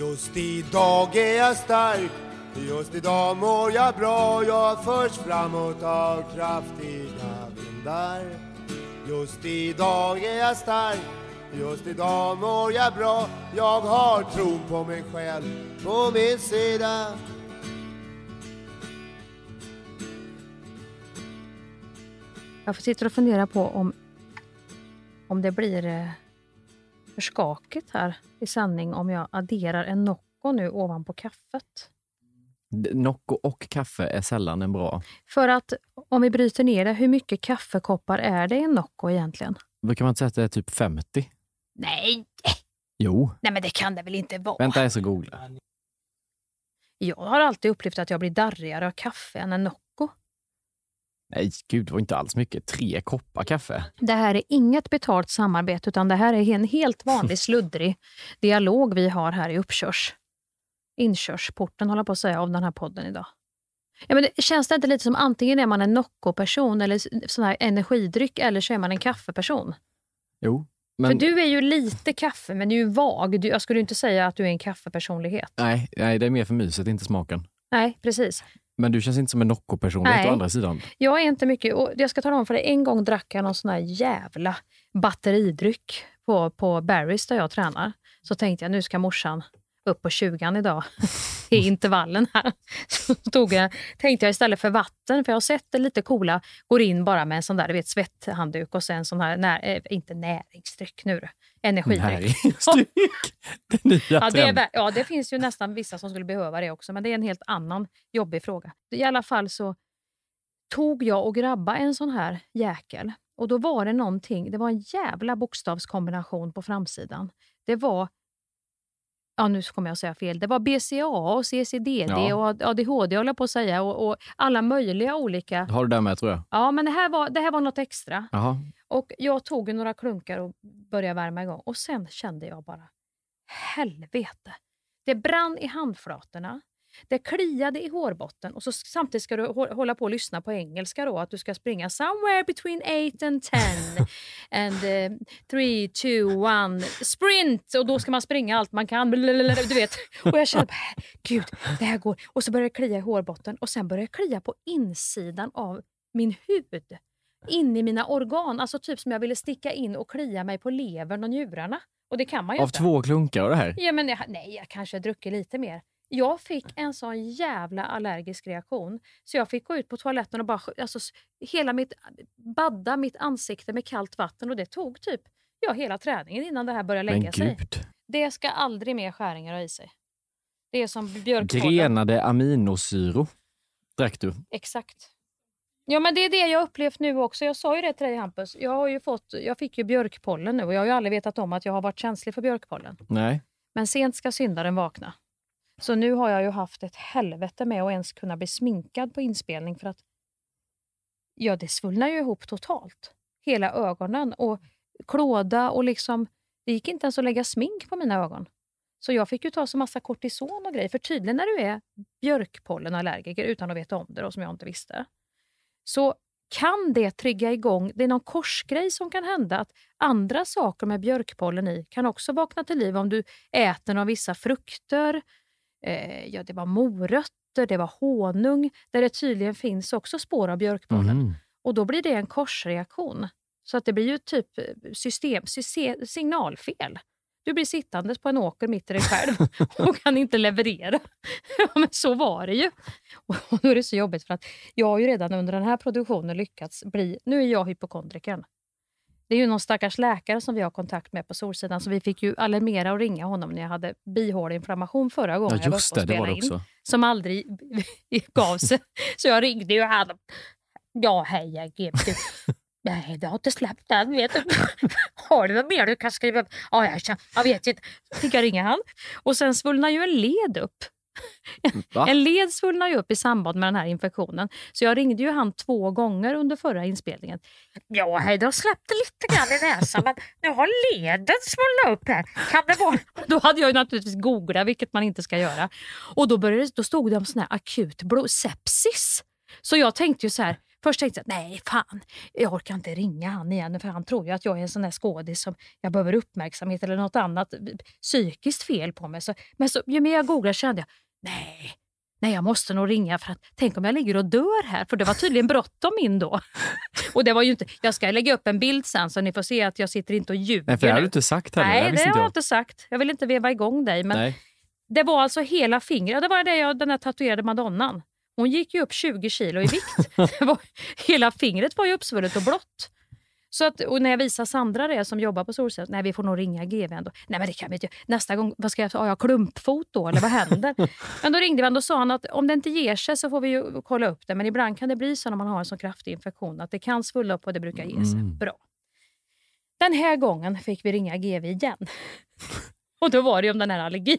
Just idag är jag stark, just idag mår jag bra. Jag förs framåt av kraftiga vindar. Just idag är jag stark, just idag mår jag bra. Jag har tron på mig själv på min sida. Jag sitter och funderar på om, om det blir eh, för skakigt här i sändning om jag adderar en Nocco nu ovanpå kaffet. Nocco och kaffe är sällan en bra. För att om vi bryter ner det, hur mycket kaffekoppar är det i en Nocco egentligen? Brukar man inte säga att det är typ 50? Nej, Jo. nej men det kan det väl inte vara? Vänta, jag ska googla. Jag har alltid upplevt att jag blir darrigare av kaffe än en Nocco. Nej, gud, det var inte alls mycket. Tre koppar kaffe. Det här är inget betalt samarbete utan det här är en helt vanlig sluddrig dialog vi har här i uppkörs... inkörsporten, håller på att säga, av den här podden idag. Ja, men det, känns det inte lite som antingen är man en Nocco-person eller sån här energidryck eller så är man en kaffeperson? Jo, För men du är ju lite kaffe, men du är ju vag. Du, jag skulle inte säga att du är en kaffepersonlighet. nej, nej, det är mer för myset, inte smaken. Nej, precis. Men du känns inte som en Nocco-personlighet å andra sidan. Jag är inte mycket... Och jag ska tala om för dig, en gång drack jag någon sån här jävla batteridryck på, på Barry's där jag tränar. Så tänkte jag, nu ska morsan upp på 20 idag i intervallen här. Så tog jag, tänkte jag istället för vatten, för jag har sett det lite coola, går in bara med en sån där du vet, svetthandduk och sen sån här, när, eh, inte näringsdryck nu energidryck. Det nya Ja det, är, ja, det finns ju nästan vissa som skulle behöva det också, men det är en helt annan jobbig fråga. I alla fall så tog jag och grabba en sån här jäkel och då var det någonting, det var en jävla bokstavskombination på framsidan. Det var, ja nu kommer jag att säga fel, det var BCA och CCDD Ja. och ADHD håller jag på att säga och, och alla möjliga olika. Har du det med tror jag. Ja men det här var, det här var något extra. Jaha. Och jag tog några klunkar och började värma igång. Och sen kände jag bara, helvete. Det brann i handflatorna. Det kliade i hårbotten och så samtidigt ska du hå- hålla på och lyssna på engelska då, att du ska springa somewhere between 8 and 10 and 3, 2, 1, sprint! Och då ska man springa allt man kan. Du vet. Och jag kände, gud, det här går. Och så började det klia i hårbotten och sen började det klia på insidan av min hud in i mina organ. Alltså typ som jag ville sticka in och klia mig på levern och njurarna. Och det kan man ju Av inte. två klunkar av det här. Ja, men jag, nej, jag kanske druckit lite mer. Jag fick en sån jävla allergisk reaktion så jag fick gå ut på toaletten och bara alltså, hela mitt, badda mitt ansikte med kallt vatten och det tog typ ja, hela träningen innan det här började lägga sig. Det ska aldrig mer skäringar ha i sig. Det är som björkpollen. Grenade aminosyro drack du. Exakt. Ja, men det är det jag upplevt nu också. Jag sa ju det till dig Hampus. Jag, har ju fått, jag fick ju björkpollen nu och jag har ju aldrig vetat om att jag har varit känslig för björkpollen. Nej. Men sent ska syndaren vakna. Så nu har jag ju haft ett helvete med att ens kunna bli sminkad på inspelning för att ja, det svullnar ju ihop totalt. Hela ögonen och klåda och liksom, det gick inte ens att lägga smink på mina ögon. Så jag fick ju ta så massa kortison och grejer. För tydligen när du är björkpollenallergiker utan att veta om det, då, som jag inte visste, så kan det trigga igång, det är någon korsgrej som kan hända, att andra saker med björkpollen i kan också vakna till liv om du äter några vissa frukter, eh, ja det var morötter, det var honung, där det tydligen finns också spår av björkpollen. Mhm. Och då blir det en korsreaktion. Så att det blir ju typ eh, system, sy- signalfel. Du blir sittandes på en åker mitt i dig själv och kan inte leverera. Men så var det ju. Och då är det så jobbigt för att jag har ju redan under den här produktionen lyckats bli... Nu är jag hypokondrikern. Det är ju någon stackars läkare som vi har kontakt med på Solsidan, så vi fick ju alarmera och ringa honom när jag hade bihåleinflammation förra gången Ja, jag var uppe och Det spelade det in som aldrig gav sig. Så jag ringde ju han. Ja, hej, jag är Nej, det har inte släppt än. Vet du. Har du något mer du kan skriva? Ja, jag, jag vet inte. Fick jag ringa han. Och sen svullnar ju en led upp. Va? En led svullnar ju upp i samband med den här infektionen. Så jag ringde ju han två gånger under förra inspelningen. Ja, hej, det har släppt lite grann i näsan, men nu har leden svullnat upp här. Kan det vara... Då hade jag ju naturligtvis googlat, vilket man inte ska göra. Och då, började, då stod det om sån här akut blod, sepsis. Så jag tänkte ju så här, Först tänkte jag, nej fan, jag orkar inte ringa han igen för han tror ju att jag är en sån där skådis som jag behöver uppmärksamhet eller något annat psykiskt fel på mig. Så, men så, ju mer jag googlade kände jag, nej, nej jag måste nog ringa för att tänk om jag ligger och dör här. För det var tydligen bråttom in då. och det var ju inte, jag ska lägga upp en bild sen så ni får se att jag sitter inte och ljuger. Nej, för det har du inte sagt heller. Nej, det, det har jag inte sagt. Jag vill inte veva igång dig. Men Nej. det var alltså hela fingret. Det var det jag, den där tatuerade madonnan. Hon gick ju upp 20 kilo i vikt. hela fingret var ju uppsvullet och blått. Så att, och när jag visar Sandra det som jobbar på Solcell, nej vi får nog ringa GV ändå. Nej men det kan vi inte Nästa gång, vad ska jag, har jag klumpfot då eller vad händer? men då ringde vi och sa han att om det inte ger sig så får vi ju kolla upp det. Men ibland kan det bli så när man har en så kraftig infektion att det kan svulla upp och det brukar ge sig. Mm. Bra. Den här gången fick vi ringa GV igen. och då var det ju om den här allergin.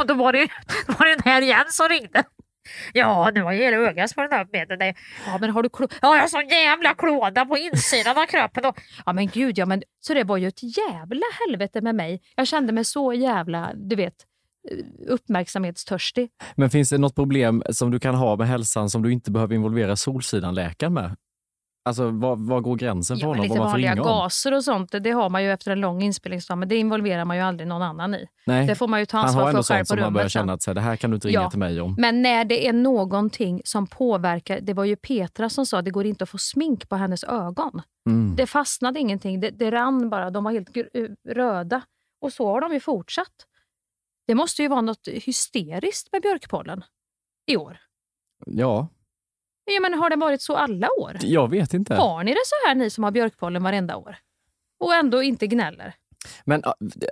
och då var det, då var det den här igen som ringde. Ja, nu har jag hela ögat på upp med med Ja, men har du klå- Ja, jag har sån jävla klåda på insidan av kroppen. Och... Ja, men gud, ja, men... Så det var ju ett jävla helvete med mig. Jag kände mig så jävla, du vet, uppmärksamhetstörstig. Men finns det något problem som du kan ha med hälsan som du inte behöver involvera Solsidan-läkaren med? Alltså, var, var går gränsen för Ja, honom? lite Vad vanliga gaser och sånt, det har man ju efter en lång inspelningsdag, men det involverar man ju aldrig någon annan i. Nej, Det får man ju ta han ansvar har ändå för själv sånt på som man börjar rummet sen. känna att så här, det här kan du inte ringa Ja. till mig om. Men när det är någonting som påverkar, det var ju Petra som sa att det går inte att få smink på hennes ögon. Mm. Det fastnade ingenting, det, det rann bara, de var helt gr- röda. Och så har de ju fortsatt. Det måste ju vara något hysteriskt med björkpollen i år. Ja, Jag menar, har det varit så alla år? jag vet inte. Har ni det så här ni som har björkpollen varenda år? Och ändå inte gnäller? Men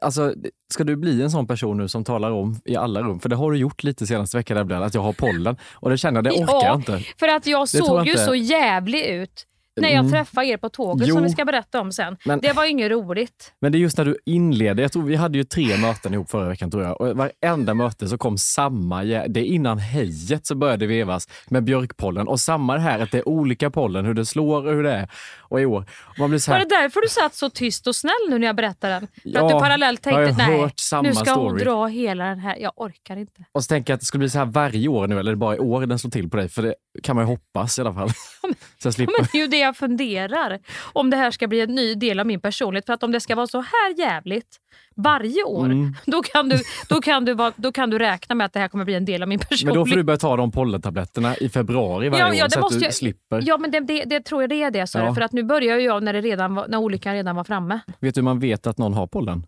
alltså, ska du bli en sån person nu som talar om i alla rum? För det har du gjort lite senaste veckan att jag har pollen. Och det känner jag, det orkar Ja. jag inte. För att jag tror såg jag ju inte. så jävlig ut när jag Mm. träffade er på tåget Jo. som vi ska berätta om sen. Men- Det var ju inget roligt. Men det är just när du inleder, jag tror vi hade ju tre möten ihop förra veckan tror jag. Och varenda möte så kom samma, det är innan hejet så började vevas med björkpollen. Och samma här att det är olika pollen, hur det slår och hur det är. Och i år, man blir så Var här, det därför du satt så tyst och snäll nu när jag berättade den? För Ja, att du parallellt tänkte, nej, nu ska hon story." dra hela den här. Jag orkar inte. och så tänker jag att det skulle bli så här varje år nu, eller bara i år den slår till på dig? För det kan man ju hoppas i alla fall. så jag slipper. Men ju det jag funderar. Om det här ska bli en ny del av min personlighet. För att om det ska vara så här jävligt varje år, Mm. då, kan du, då, kan du vara, då kan du räkna med att det här kommer bli en del av min Men personlighet. då får du börja ta de pollentabletterna i februari varje Ja, år ja, det så att du jag- slipper. Ja, men det, det, det tror jag det är det. Så Ja. För att nu börjar jag när, det redan var, när olyckan redan var framme. Vet du hur man vet att någon har pollen?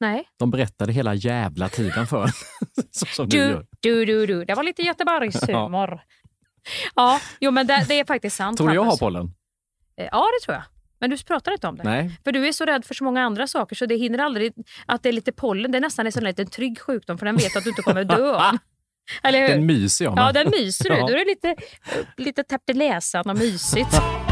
Nej. De berättade hela jävla tiden för. Så som du Du, gör. du, du, du. Det var lite Göteborgshumor. ja, jo men det, det är faktiskt sant. Tror du jag har pollen? Eh, Ja, det tror jag. Men du pratar inte om det. Nej. För du är så rädd för så många andra saker så det hinner aldrig... Att det är lite pollen, det är nästan en sån liten trygg sjukdom för den vet att du inte kommer dö av. Eller hur? Den myser jag med. ja, den myser du. Ja. Då är lite, lite täppt i läsan och mysigt.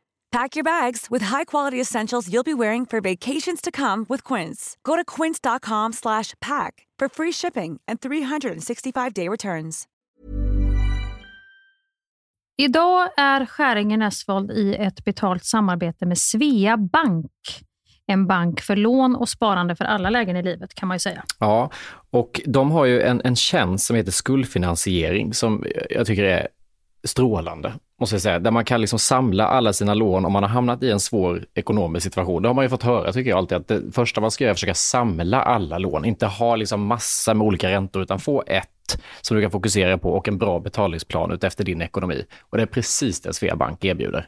Pack your bags with high-quality essentials you'll be wearing for vacations to come with Quince. Go to quince.com slash pack for free shipping and 365-day returns. Idag är Skäringen Esvold i ett betalt samarbete med Svea Bank. En bank för lån och sparande för alla lägen i livet kan man ju säga. Ja, och de har ju en, en tjänst som heter skuldfinansiering som jag tycker är strålande, måste jag säga. Där man kan liksom samla alla sina lån om man har hamnat i en svår ekonomisk situation. Det har man ju fått höra, tycker jag alltid, att det första man ska göra är att försöka samla alla lån. Inte ha liksom massa med olika räntor, utan få ett som du kan fokusera på och en bra betalningsplan utefter din ekonomi. Och det är precis det Sveabank erbjuder.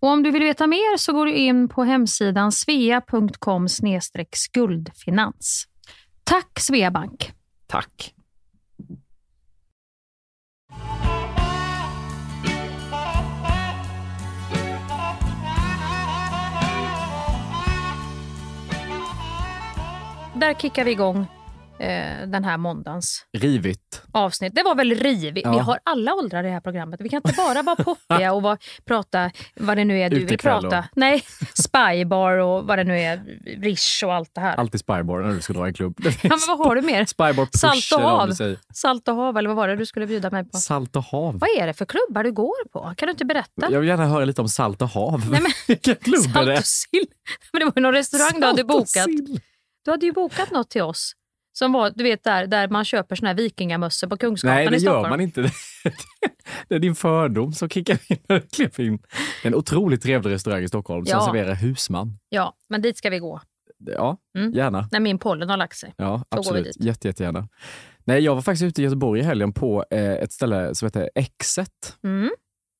Och om du vill veta mer så går du in på hemsidan svea.com skuldfinans. Tack Sveabank! Tack! Där kickar vi igång eh, den här måndagens Rivigt. avsnitt. Det var väl rivigt. Ja. Vi har alla åldrar i det här programmet. Vi kan inte bara vara poppiga och vara, prata vad det nu är du vill Utekväll prata. och- Nej, spybar och vad det nu är, Rish och allt det här. Alltid Spybar när du ska dra en klubb. Ja, men vad har du mer? Spybar Salt och hav. Salt och hav, eller vad var det du skulle bjuda mig på? Salt och hav. Vad är det för klubbar du går på? Kan du inte berätta? Jag vill gärna höra lite om salt och hav. Nej, men- Vilken klubb är Salt det? och sill. Men det var ju någon restaurang du hade Salt och bokat. sill. Du hade ju bokat något till oss. Som var, du vet där, där man köper såna här vikingamössor på Kungsgatan Nej, det i Stockholm. gör man inte. Det är din fördom som kickar in klev in. Det är en otroligt trevlig restaurang i Stockholm som Ja. serverar husman. Ja, men dit ska vi gå. Ja, Mm. gärna. När min pollen har lagt sig. Ja, vi absolut. Jätte, jättegärna. Nej, jag var faktiskt ute i Göteborg i helgen på eh, ett ställe som heter Exet. Mm.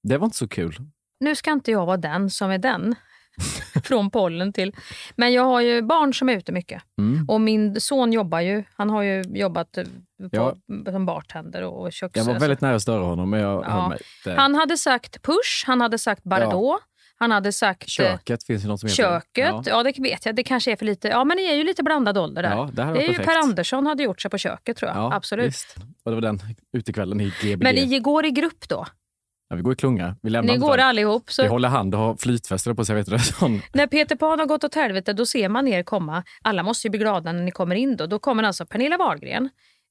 Det var inte så kul. Nu ska inte jag vara den som är den. Från pollen till... Men jag har ju barn som är ute mycket. Mm. Och min son jobbar ju. Han har ju jobbat eh, på, Ja. som bartender och köks... Jag var väldigt nära att störa honom, men jag Ja. Det, Han hade sagt push, han hade sagt Bardot, han hade sagt eh, köket finns ju något som heter. köket. Ja. Ja. det vet jag. Det kanske är för lite. Ja, men det är ju lite blandad ålder där. Ja, det här det är ju. Per Andersson hade gjort sig på köket tror jag. Ja, Absolut. Visst. Och det var den utekvällen i GBG. Men ni går i grupp då? Ja, vi går i klunga. Vi lämnar Ni går allihop. Vi Så håller hand och har flytvästar på sig. Vet du, sån. när Peter Pan har gått åt helvete då ser man er komma. Alla måste ju bli glada när ni kommer in då. Då kommer alltså Pernilla Wahlgren.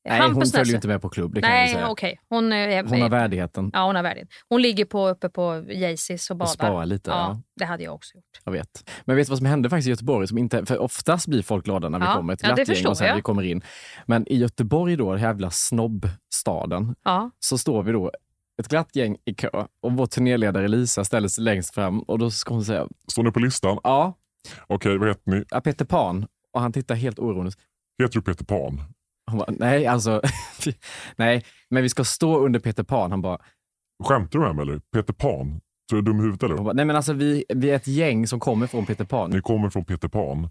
Nej, Hampus hon följer inte med på klubb. Det kan jag Nej, säga. okej. Hon, är, Hon har värdigheten. Ja, hon har värdighet. Hon ligger på, uppe på Jaycees och badar. sparar lite, Ja, ja. det hade jag också gjort. Jag vet. Men vet du vad som hände faktiskt i Göteborg? Som inte, för oftast blir folk glada när vi Ja, kommer. Ett ja, det förstår och sen jag. vi kommer in. Men i Göteborg då, den jävla snobbstaden, Ja. så står vi då ett glatt gäng i kö och vår turnéledare Lisa ställer sig längst fram och då ska hon säga Står ni på listan? ja, Okej, vad heter ni? ja, Peter Pan. Och han tittar helt oroligt. Heter du Peter Pan? Hon bara, nej alltså, nej, men vi ska stå under Peter Pan. Han bara, Skämtar du med mig eller? Peter Pan? Tror du är dum i huvudet eller? bara nej men alltså vi, vi är ett gäng som kommer från Peter Pan. Ni kommer från Peter Pan.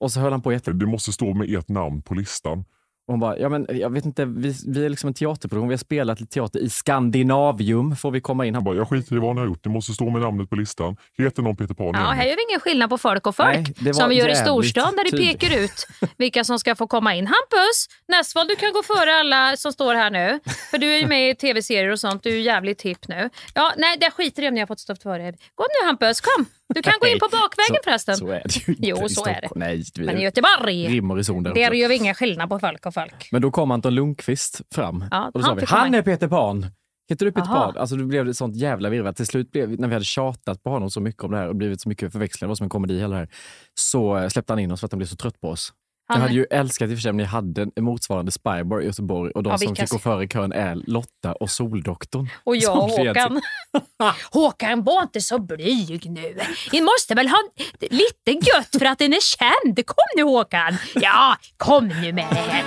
Och så höll han på jätte... Det måste stå med ert namn på listan. Och hon bara, ja men jag vet inte, vi, vi är liksom en teaterproduktion, vi har spelat lite teater i Skandinavium, får vi komma in? Han Jag bara, jag skiter i vad ni har gjort. Ni måste stå med namnet på listan. Heter någon Peter Pan? Ja, här gör vi ingen skillnad på folk och folk. Nej, som vi gör i storstan där det pekar ut vilka som ska få komma in. Hampus Näsvold, du kan gå före alla som står här nu. För du är ju med i tv-serier och sånt. Du är jävligt hipp nu. Ja, nej, det skiter i om ni har fått stå före. Gå nu Hampus, kom. Du kan gå in på bakvägen så, förresten. Så är det ju inte Jo, i så är det. Nej, vi Men i Göteborg, rim och reson där gör vi ingen skillnad på folk och folk. Men då kom Anton Lundqvist fram Ja, och då han sa vi, fick komma han in. är Peter Pan. Heter du Peter Aha. Pan? Alltså då blev det sånt jävla virrvarr. Till slut blev, när vi hade tjatat på honom så mycket om det här och blivit så mycket förväxlingar, det var som en komedi hela det här, så eh, släppte han in oss för att han blev så trött på oss. Jag Han, hade ju älskat i och för sig om ni hade en motsvarande Spybar i Göteborg och de Ja, som fick gå före kön är Lotta och Soldoktorn. och jag och Håkan. Håkan, var inte så blyg nu. Ni måste väl ha lite gött för att den är känd. Kom nu Håkan. Ja, kom nu med det här.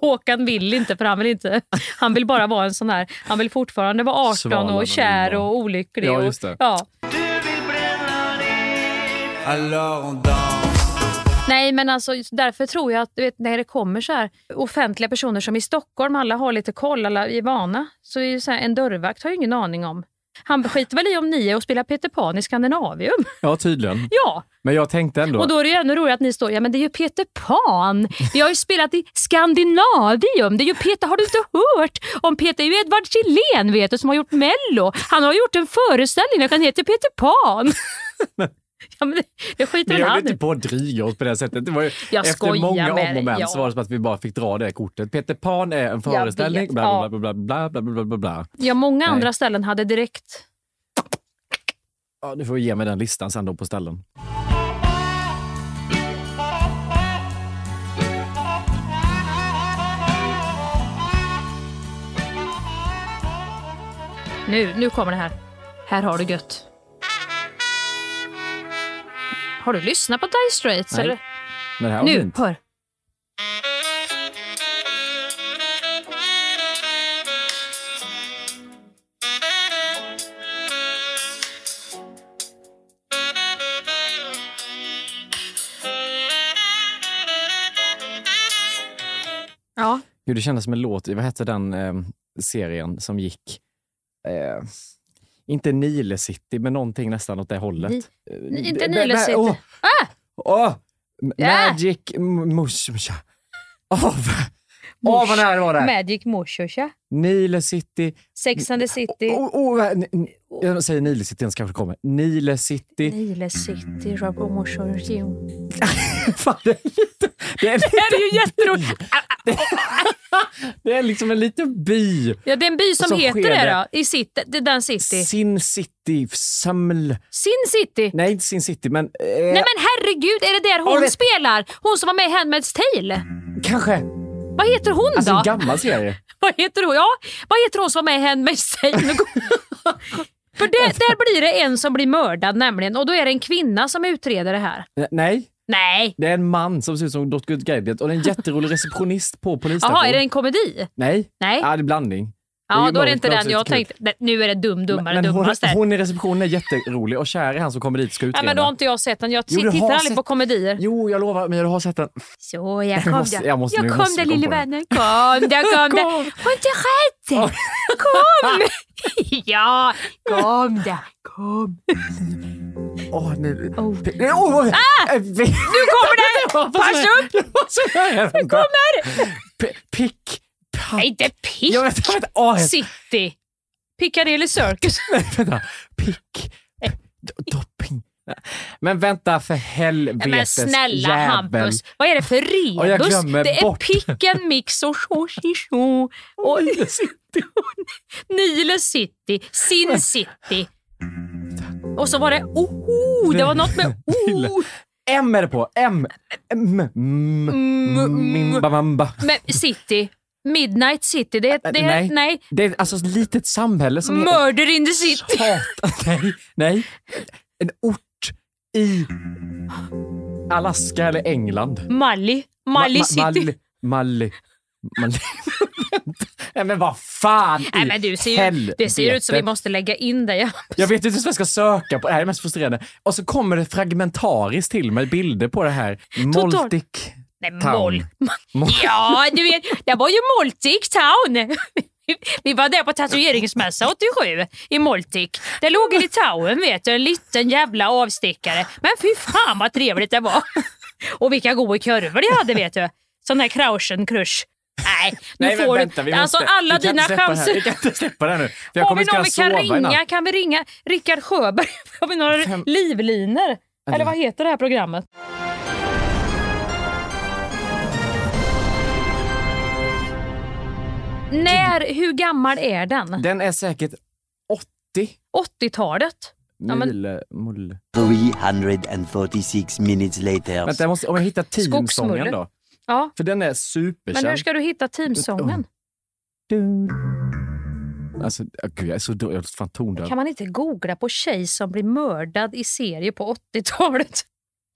Håkan vill inte för han vill inte. Han vill bara vara en sån här. Han vill fortfarande vara 18 Svalan och kär och olycklig. Ja, just det. Ja. Nej, men alltså därför tror jag att du vet, när det kommer så här offentliga personer som i Stockholm, alla har lite koll, alla är vana, så är ju så här, en dörrvakt har ju ingen aning om. Han skiter väl i om ni är och spelar Peter Pan i Skandinavium. Ja, tydligen. Ja, Men jag tänkte ändå... och då är det ju ännu roligare att ni står, ja men det är ju Peter Pan. Vi har ju spelat i Skandinavium. Det är ju Peter, har du inte hört om Peter? Det är ju Edvard Kjellén vet du, som har gjort Mello. Han har gjort en föreställning, den heter Peter Pan. ja, men det skiter väl han inte på att dryga oss på det sättet. Det var ju, Jag efter många om och men ja. så var det som att vi bara fick dra det kortet. Peter Pan är en Jag föreställning. vet, bla, bla, bla, bla, bla, bla, bla, bla. Ja, många Nej. andra ställen hade direkt Ja, du får ge mig den listan sen då på ställen. Nu, nu kommer det här. Här har du gött. Har du lyssnat på Dire Straits? Nej. Eller? Men det här var Nu, fint. hör. Ja, Hur det kändes som en låt i, vad hette den eh, serien som gick? Eh, inte Nile City, men någonting nästan åt det hållet. Ni- Eh, inte Nile City. Åh! Ja. Magic M- Musha. Åh, vad- nära det var det! Magic Moshosha. Nile City. Sex and the City. Oh, oh, jag säger Nile City, den kanske kommer. Nile City. Nile City, Moshosha. Fan, det, är lite, det, är Det här är ju jätteroligt. det är liksom en liten by. Ja, det är en by som heter det det. då. I city, det är den city. Sin City, Saml... Sin City. Nej, inte Sin City, men... Eh, Nej men herregud, är det där hon det- spelar? Hon som var med i Handmaid's Tale? Kanske. Vad heter hon Alltså då? en gammal serie. Vad heter hon? Ja, vad heter hon som är i Handmaid's Tale? För det, där blir det en som blir mördad nämligen och då är det en kvinna som utreder det här. Nej, Nej. det är en man som ser ut som Dr. Gadget och det är en jätterolig receptionist på polisstationen. Jaha, är det en komedi? Nej, Nej. ja, det är blandning. Ja, ju då är det inte men den jag tänkte. Nej, Nu är det dum, dummare, Men hon, dummast där. hon i receptionen är jätterolig och kär i han som kommer dit och ska Ja, utreda. men då har inte jag sett den. Jag Jo, tittar aldrig sett- på komedier. Jo, jag lovar, men jag har sett den. Så, jag Jag kom måste- där. jag måste- nu kom där lille vännen. Kom där, kom där. Kom. Var inte rädd. Kom. ja, kom där. Kom. Åh, nu... Oh. P- oh, oh. Ah! Nu kommer den! Pass upp! Den kommer! Pick... pa- Nej, inte Pick Jag vet, jag vet, jag- City. Piccadilly Circus. Nej, vänta. Pick... Dopping. Men vänta för helvetes men snälla jävel. Hampus, vad är det för rebus? Det är bort. picken, mix och shisho. Och Nile City, Sin City. Och så var det oh, det var något med oh. M är det på. M. M. M. Mimbabamba. Men City, Midnight City, det, det, Nej. nej. Det är alltså ett litet samhälle som... Murder in the City. Satan, nej, nej. En ort i Alaska eller England. Mali, Mali Ma- City. ma- Mali. Mali. Mali. nej men vad fan Nej, men du ser ju, det ser ut som vi helvete. måste lägga in. Ja. Jag vet inte vad jag ska söka på. Det här är mest frustrerande. Och så kommer det fragmentariskt till mig bilder på det här. Moltic Nej. Mol. Ja, du vet, det var ju Moltic Town. Vi var där på tatueringsmässa 87 i Moltic. Det låg i Litauen vet du, en liten jävla avstickare. Men fy fan vad trevligt det var. Och vilka goda kurvor de hade vet du. Sån här Krauschen Krusch. Nej, nu Nej får vänta, vi du... Alltså måste, alla vi dina chanser. Vi kan inte släppa det här nu. För jag Har vi någon vi kan ringa? Kan vi ringa Rickard Sjöberg? Har vi några livlinor? Eller vad heter det här programmet? När, hur gammal är den? Den är säkert 80. 80-talet? Ja, men- Mule, mulle. 346 minutes later. Vänta, jag måste, om jag hittar teamsången då. Ja, För den är men superkänd. hur ska du hitta teamsången? Alltså, gud, jag är så dålig. Jag är fan tondöv. Kan man inte googla på tjej som blir mördad i serie på 80-talet?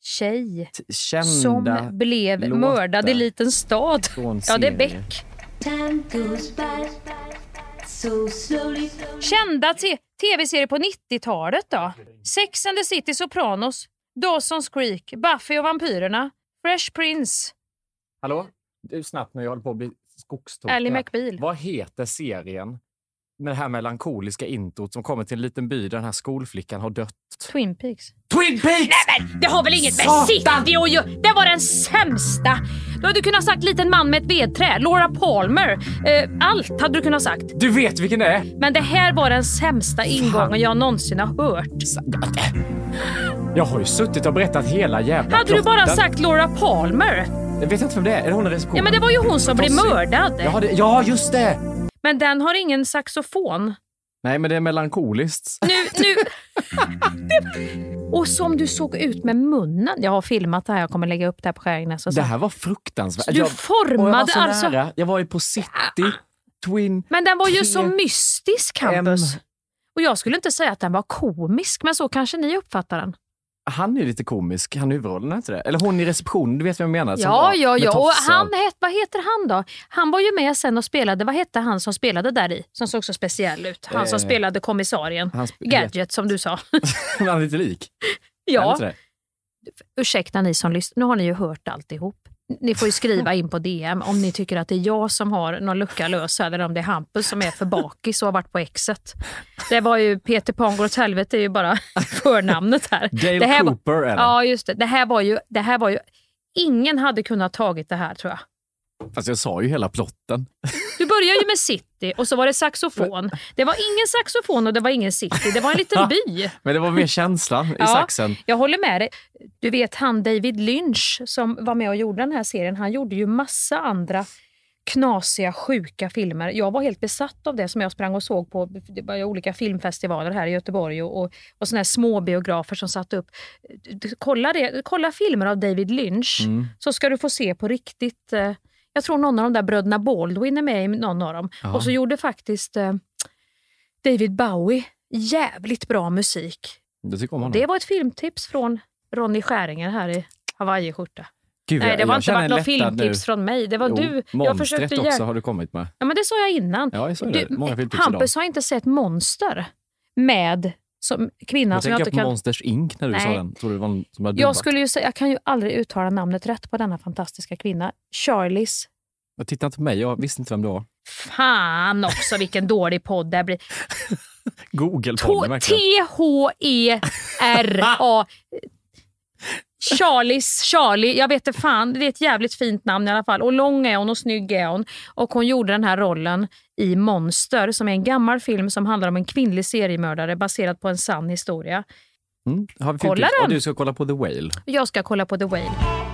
Tjej Kända som blev låtar mördad i liten stad. Ja, det är. Beck. Kända tv-serier på 90-talet då? Sex and the City, Sopranos, Dawson's Creek, Buffy och vampyrerna, Fresh Prince, Hallå? Du, snabbt nu, jag håller på att bli skogstokig. Ally. McBeal. Vad heter serien med det här melankoliska introt som kommer till en liten by där den här skolflickan har dött? Twin Peaks. Twin Peaks! Det har väl inget med City att göra? Det var den sämsta! Du hade kunnat sagt liten man med ett vedträ, Laura Palmer. Eh, allt hade du kunnat sagt. Du vet vilken det är! Men det här var den sämsta ingången jag någonsin har hört. Jag har ju suttit och berättat hela jävla Hade du bara plotten. sagt Laura Palmer? Jag vet inte vem det är. Är det hon i receptionen? Ja men det var ju hon som blev mördad. Ja, det, ja, just det! Men den har ingen saxofon. Nej, men det är melankoliskt. Nu, nu... Och som du såg ut med munnen. Jag har filmat det här, jag kommer lägga upp det här på Skäringnäs. Det här var fruktansvärt. Så du jag, formade jag var så alltså- Nära. Jag var ju på City, Twin... Men den var ju så mystisk, Campus. M. Och jag skulle inte säga att den var komisk, men så kanske ni uppfattar den. Han är lite komisk, han huvudrollen, är inte det? Eller hon i receptionen, du vet vem jag menar? som Ja, ja, ja. Och han, het, vad heter han då? Han var ju med sen och spelade. Vad hette han som spelade där i? Som såg så speciell ut. Han som Eh, spelade kommissarien. Gadget som du sa. Han är lite lik. Ja, ursäkta ni som lyssnar. Nu har ni ju hört alltihop. Ni får ju skriva in på DM om ni tycker att det är jag som har någon lucka lös eller om det är Hampus som är för bakis och har varit på exet. Det var ju Peter Pan går åt helvete är ju bara förnamnet här. Dale det här var- Cooper är det. Ja, just det. Det här var ju... Det här var ju ingen hade kunnat tagit det här tror jag. Fast jag sa ju hela plotten. Du börjar ju med city och så var det saxofon. Det var ingen saxofon och det var ingen city. Det var en liten by. Men det var mer känslan i Ja. saxen. Jag håller med dig. Du vet han David Lynch som var med och gjorde den här serien. Han gjorde ju massa andra knasiga, sjuka filmer. Jag var helt besatt av det som jag sprang och såg på olika filmfestivaler här i Göteborg och, och, och såna här små biografer som satt upp. Kolla, det, kolla filmer av David Lynch Mm. så ska du få se på riktigt. Eh, jag tror någon av de där bröderna Baldwin är med i någon av dem. Ja. Och så gjorde faktiskt eh, David Bowie jävligt bra musik. Du honom? Det var ett filmtips från Ronny Skäringer här i hawaiiskjorta. Gud, Nej, jag- det var jag inte känner varit något filmtips nu. från mig. Det var Jo, du. Jag försökte också har du kommit med. Ja, men det sa jag innan. Ja, jag sa det. Många filmtips Hampus idag. har inte sett Monster med som kvinna Jag som jag inte på kan... Monsters Inc. när du sa Nej. den. Tror du det var någon som Jag skulle ju säga, jag kan ju aldrig uttala namnet rätt på denna fantastiska kvinna. Charlies. Jag tittade inte på mig, jag visste inte vem det var. Fan också vilken dålig podd det här blir. Google-podden verkligen. T-H-E-R-A. Charlies, Charlie, jag vet inte fan, det är ett jävligt fint namn i alla fall. Och lång är hon och snygg är hon. Och hon gjorde den här rollen i Monster som är en gammal film som handlar om en kvinnlig seriemördare baserad på en sann historia. Mm. Har vi Kolla den. Och du ska kolla på The Whale. Jag ska kolla på The Whale.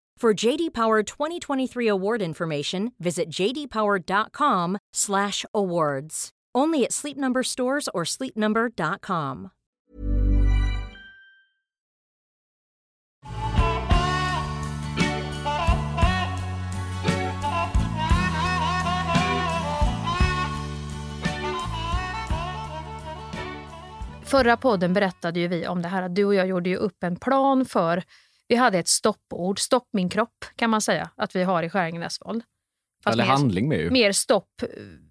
For JD Power 2023 award information, visit jdpower.com/awards. Only at Sleep Number stores or sleepnumber.com. Förra podden berättade ju vi om det här att du och jag gjorde ju upp en plan för, vi hade ett stoppord, stopp min kropp kan man säga att vi har i Skäringen-Näsvold. Fast Eller mer, handling med ju. mer stopp,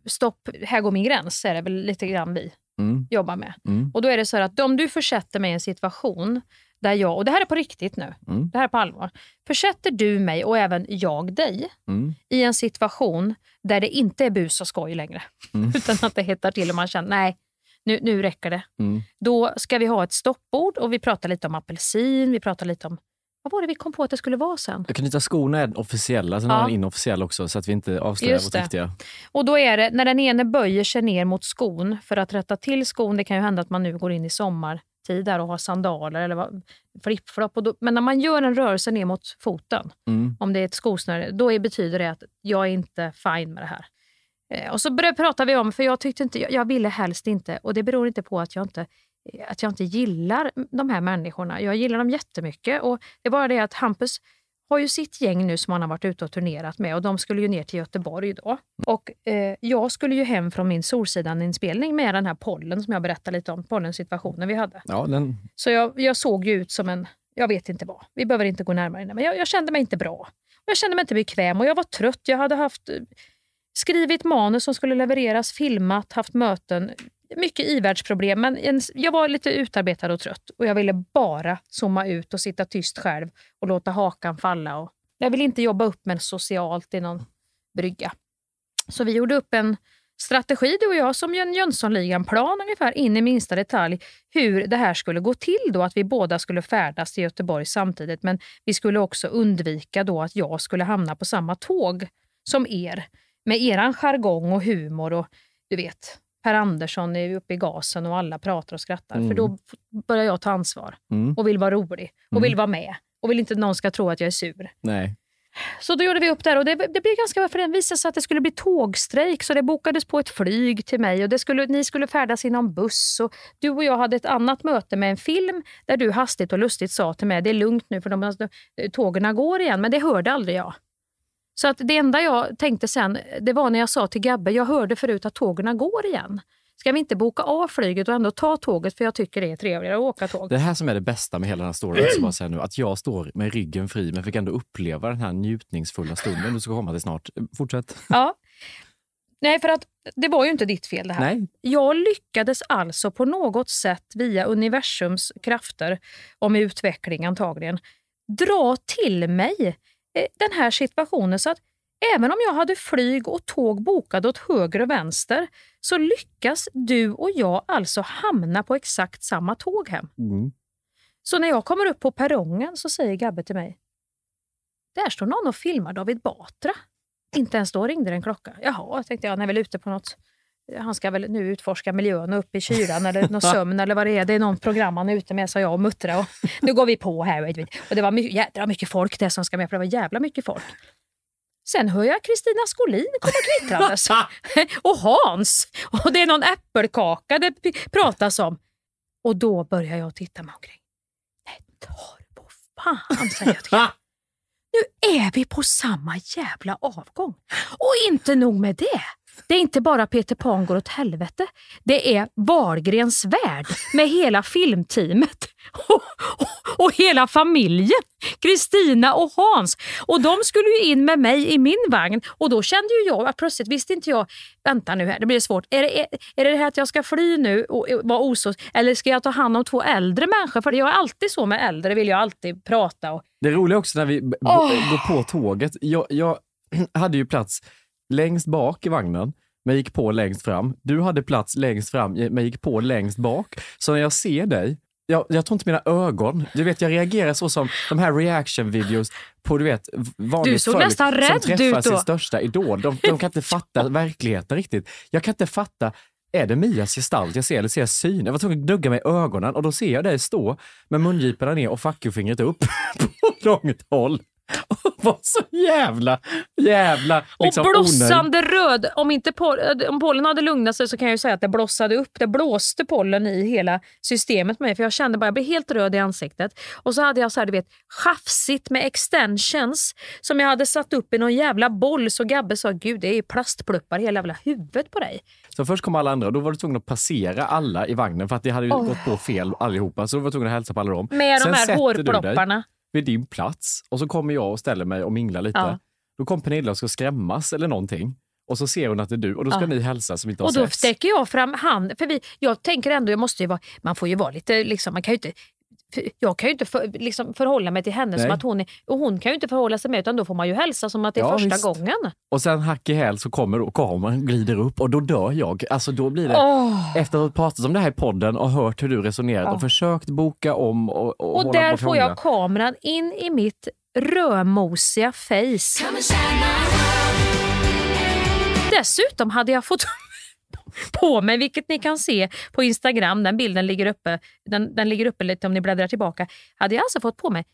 stopp, här går min gräns är det väl lite grann vi Mm. jobbar med. Mm. Och då är det så att om du försätter mig i en situation där jag, och det här är på riktigt nu, Mm. det här är på allvar. Försätter du mig och även jag dig Mm. i en situation där det inte är bus och skoj längre, Mm. utan att det hettar till och man känner nej, nu, nu räcker det. Mm. Då ska vi ha ett stoppbord och vi pratar lite om apelsin, vi pratar lite om, vad var det vi kom på att det skulle vara sen? Inte skorna är officiella, sen Ja. har man inofficiella också så att vi inte avslöjar Just vårt riktiga. Och då är det när den ene böjer sig ner mot skon för att rätta till skon. Det kan ju hända att man nu går in i sommartid där och har sandaler eller vad- flip-flop. och då- Men när man gör en rörelse ner mot foten, Mm. om det är ett skosnöre, då är, betyder det att jag är inte fine med det här. Eh, Och så började prata vi om, för jag tyckte inte, jag, jag ville helst inte, och det beror inte på att jag inte att jag inte gillar de här människorna. Jag gillar dem jättemycket och det är bara det att Hampus har ju sitt gäng nu som han har varit ute och turnerat med och de skulle ju ner till Göteborg då. Och eh, jag skulle ju hem från min Solsidan-inspelning med den här pollen som jag berättade lite om, pollensituationen vi hade. Ja, den, Så jag, jag såg ju ut som en, jag vet inte vad, vi behöver inte gå närmare in men jag, jag kände mig inte bra. Jag kände mig inte bekväm och jag var trött. Jag hade haft eh, skrivit manus som skulle levereras, filmat, haft möten. Mycket ivärldsproblem, men en, jag var lite utarbetad och trött och jag ville bara zooma ut och sitta tyst själv och låta hakan falla. Och jag ville inte jobba upp mig socialt i någon brygga. Så vi gjorde upp en strategi, du och jag, som en Jönssonligan-plan ungefär in i minsta detalj hur det här skulle gå till då, att vi båda skulle färdas till Göteborg samtidigt. Men vi skulle också undvika då att jag skulle hamna på samma tåg som er med eran jargong och humor och du vet, Per Andersson är uppe i gasen och alla pratar och skrattar. Mm. För då f- börjar jag ta ansvar mm. och vill vara rolig och Mm. vill vara med och vill inte att någon ska tro att jag är sur. Nej. Så då gjorde vi upp där och det, det blev ganska för det visade sig att det skulle bli tågstrejk så det bokades på ett flyg till mig och det skulle, ni skulle färdas i någon buss. Och du och jag hade ett annat möte med en film där du hastigt och lustigt sa till mig det är lugnt nu för de, alltså, tågen går igen, men det hörde aldrig jag. Så att det enda jag tänkte sen det var när jag sa till Gabbe, jag hörde förut att tågen går igen. Ska vi inte boka av flyget och ändå ta tåget för jag tycker det är trevligare att åka tåg. Det här som är det bästa med hela den här storyn, säga nu, att jag står med ryggen fri men fick ändå uppleva den här njutningsfulla stunden du ska komma till snart. Fortsätt. Ja. Nej, för att det var ju inte ditt fel det här. Nej. Jag lyckades alltså på något sätt via universums krafter, om utveckling antagligen, dra till mig den här situationen så att även om jag hade flyg och tåg bokade åt höger och vänster så lyckas du och jag alltså hamna på exakt samma tåg hem. Mm. Så när jag kommer upp på perrongen så säger Gabbe till mig, där står någon och filmar David Batra. Inte ens då ringde det en klocka. Jaha, tänkte jag, han är väl ute på något han ska väl nu utforska miljön upp i kylan eller någon sömn eller vad det är. Det är någon program han är ute med, sa jag och muttra. Och nu går vi på här. Och det var mycket, jädra mycket folk det som ska med, för det var jävla mycket folk. Sen hör jag Kristina Skolin komma kvittrandes. och Hans. Och det är någon äppelkaka det pratas om. Och då börjar jag titta mig omkring. Nej, tar på fan, säger jag till Gabbe. Nu är vi på samma jävla avgång. Och inte nog med det. Det är inte bara Peter Pan går åt helvete. Det är Wahlgrens värld med hela filmteamet och, och, och hela familjen. Kristina och Hans. Och de skulle ju in med mig i min vagn och då kände ju jag att plötsligt visste inte jag, vänta nu här, det blir svårt. Är det, är, är det det här att jag ska fly nu och vara osås eller ska jag ta hand om två äldre människor? För jag är alltid så med äldre, vill jag alltid prata och Det roliga också när vi Åh. går på tåget. Jag, jag hade ju plats längst bak i vagnen, men gick på längst fram. Du hade plats längst fram, men gick på längst bak. Så när jag ser dig, jag, jag tror inte mina ögon, du vet jag reagerar så som de här reaction videos på du vet vanligt Du såg folk nästan som rädd träffar ut sin största idol. De, de kan inte fatta verkligheten riktigt. Jag kan inte fatta är det Mias gestalt jag ser eller ser jag syn? Jag var tvungen att gnugga mig i ögonen och då ser jag dig stå med mungiporna ner och fuck-you-fingret upp på långt håll. Och var så jävla, jävla liksom, och blossande röd. Om, inte pol- om pollen hade lugnat sig så kan jag ju säga att det blossade upp. Det blåste pollen i hela systemet på mig. För jag kände bara, jag blev helt röd i ansiktet. Och så hade jag så här, du vet, chafsigt med extensions som jag hade satt upp i någon jävla boll. Så Gabbe sa, gud det är ju plastpluppar i hela jävla huvudet på dig. Så först kom alla andra och då var du tvungen att passera alla i vagnen för att det hade ju Åh. gått på fel allihopa. Så du var tvungen att hälsa på alla dem. Med Sen de här hårplopparna. Vid din plats och så kommer jag och ställer mig och minglar lite. Ja. Då kom Pernilla och ska skrämmas eller någonting. Och så ser hon att det är du och då ska Ja. ni hälsa som inte har Och då sträcker jag fram handen. För vi, jag tänker ändå, jag måste ju vara, man får ju vara lite, liksom, man kan ju inte jag kan ju inte för, liksom förhålla mig till henne Nej. som att hon är, och hon kan ju inte förhålla sig med utan då får man ju hälsa som att det är Ja, första visst. gången. Och sen hack i häl så kommer kameran, glider upp och då dör jag. Alltså då blir det, Åh. efter att ha pratat om det här i podden och hört hur du resonerat Ja. och försökt boka om och, och, Och hålla där på får jag kameran in i mitt rödmosiga face. Dessutom hade jag fått på mig, vilket ni kan se på Instagram, den bilden ligger uppe, den, den ligger uppe lite om ni bläddrar tillbaka, hade jag alltså fått på mig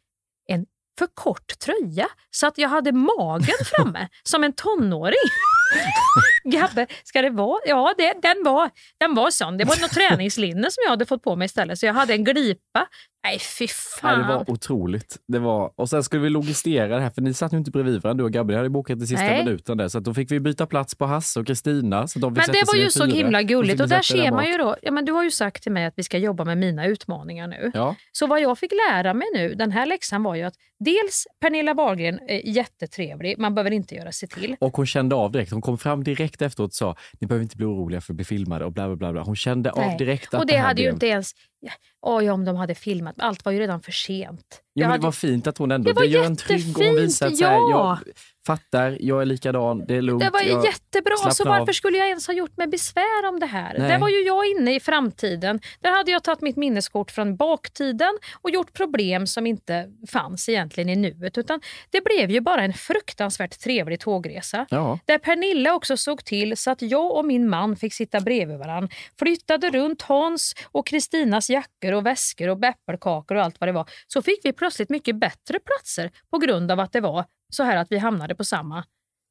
en för kort tröja så att jag hade magen framme som en tonåring. Gabbe, ska det vara? Ja, det, den, var, den var sån. Det var något träningslinne som jag hade fått på mig istället, så jag hade en glipa. Nej, fy Nej, fan. det var otroligt. Det var, och sen skulle vi logistera det här, för ni satt ju inte bredvid varandra, du och Gabriel hade bokat i sista Nej. minuten där, så då fick vi byta plats på Hasse och Kristina. så de Men det var ju så himla gulligt och där ser man ju då, ja men du har ju sagt till mig att vi ska jobba med mina utmaningar nu. Ja, Så vad jag fick lära mig nu, den här läxan var ju att dels Pernilla Wahlgren är jättetrevlig, man behöver inte göra sig till. och hon kände av direkt. Hon kom fram direkt efteråt och sa ni behöver inte bli oroliga för att bli filmade och bla bla bla. Hon kände av Nej. direkt att Och det här hade ju blev- inte ens, ja, oj om de hade filmat, allt var ju redan för sent. Jo, men hade- det var fint att hon ändå, Det var gör en trygg och hon visar att så här, jag fattar, jag är likadan, det är lugnt. Det var ju jättebra, så slappnar av. varför skulle jag ens ha gjort mig besvär om det här? Nej. Där var ju jag inne i framtiden. Där hade jag tagit mitt minneskort från baktiden och gjort problem som inte fanns egentligen i nuet. Utan det blev ju bara en fruktansvärt trevlig tågresa. Ja. Där Pernilla också såg till så att jag och min man fick sitta bredvid varandra. Flyttade runt Hans och Kristinas jackor och väskor och äppelkakor och allt vad det var. Så fick vi plötsligt mycket bättre platser på grund av att det var så här att vi hamnade på samma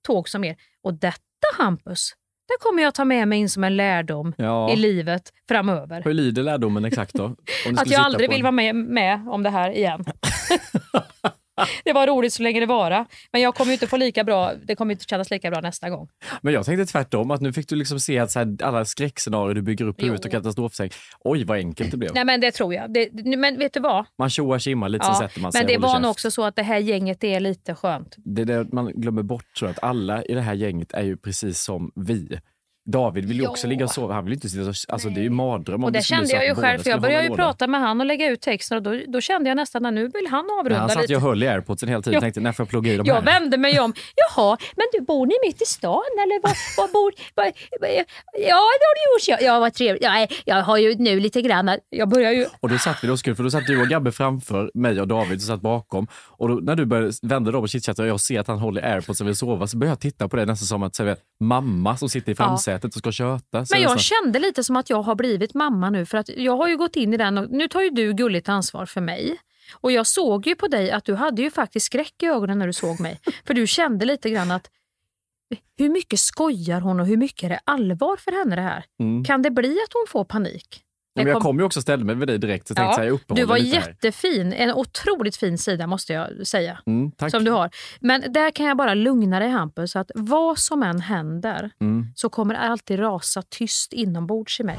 tåg som er. Och detta Hampus, det kommer jag ta med mig in som en lärdom Ja. i livet framöver. Hur lyder lärdomen exakt då? Att jag aldrig vill en- vara med, med om det här igen. det var roligt så länge det vara. Men jag kommer inte få lika bra, det kommer inte kännas lika bra nästa gång. Men jag tänkte tvärtom, att nu fick du liksom se att så här, alla skräckscenarier du bygger upp i huvudet och katastrofsänk. Oj, vad enkelt det blev. Nej men det tror jag. Det, men vet du vad? Man tjoar tjimmar lite, Ja, sen sätter man sig men det var nog också så att det här gänget är lite skönt. Det är det man glömmer bort, tror jag, att alla i det här gänget är ju precis som vi. David vill ju Ja. också ligga och sova. Han vill inte sitta och, alltså det är ju mardröm Och det kände jag ju själv, för jag började ju prata med han och lägga ut texten och då, då kände jag nästan att nu vill han avrunda Han satt lite. och höll i airpodsen hela tiden Ja. och tänkte, när får jag plugga i de Jag här? vände mig om. Jaha, men du bor ni mitt i stan eller var, var bor... Var, ja, det har du gjort. Ja, ja vad trevligt. Ja, jag har ju nu lite grann... Jag börjar ju... Och då satt vi då skulle, för då satt du och Gabbe framför mig och David som satt bakom. Och då, när du började vända dig om och chitchatta och jag ser att han håller i airpods och vill sova så börjar jag titta på det nästan som att säga, mamma som sitter i framsätet och ska köta. Men jag kände lite som att jag har blivit mamma nu för att jag har ju gått in i den och nu tar ju du gulligt ansvar för mig. Och jag såg ju på dig att du hade ju faktiskt skräck i ögonen när du såg mig. För du kände lite grann att hur mycket skojar hon och hur mycket är det allvar för henne det här? Mm. Kan det bli att hon får panik? Men jag kom- ju också och ställde mig vid dig direkt tänkte Ja, så här, jag du var lite här. jättefin. En otroligt fin sida måste jag säga. Mm. Som du har. Men där kan jag bara lugna dig Hampus, att vad som än händer Mm. så kommer det alltid rasa tyst inombords i mig.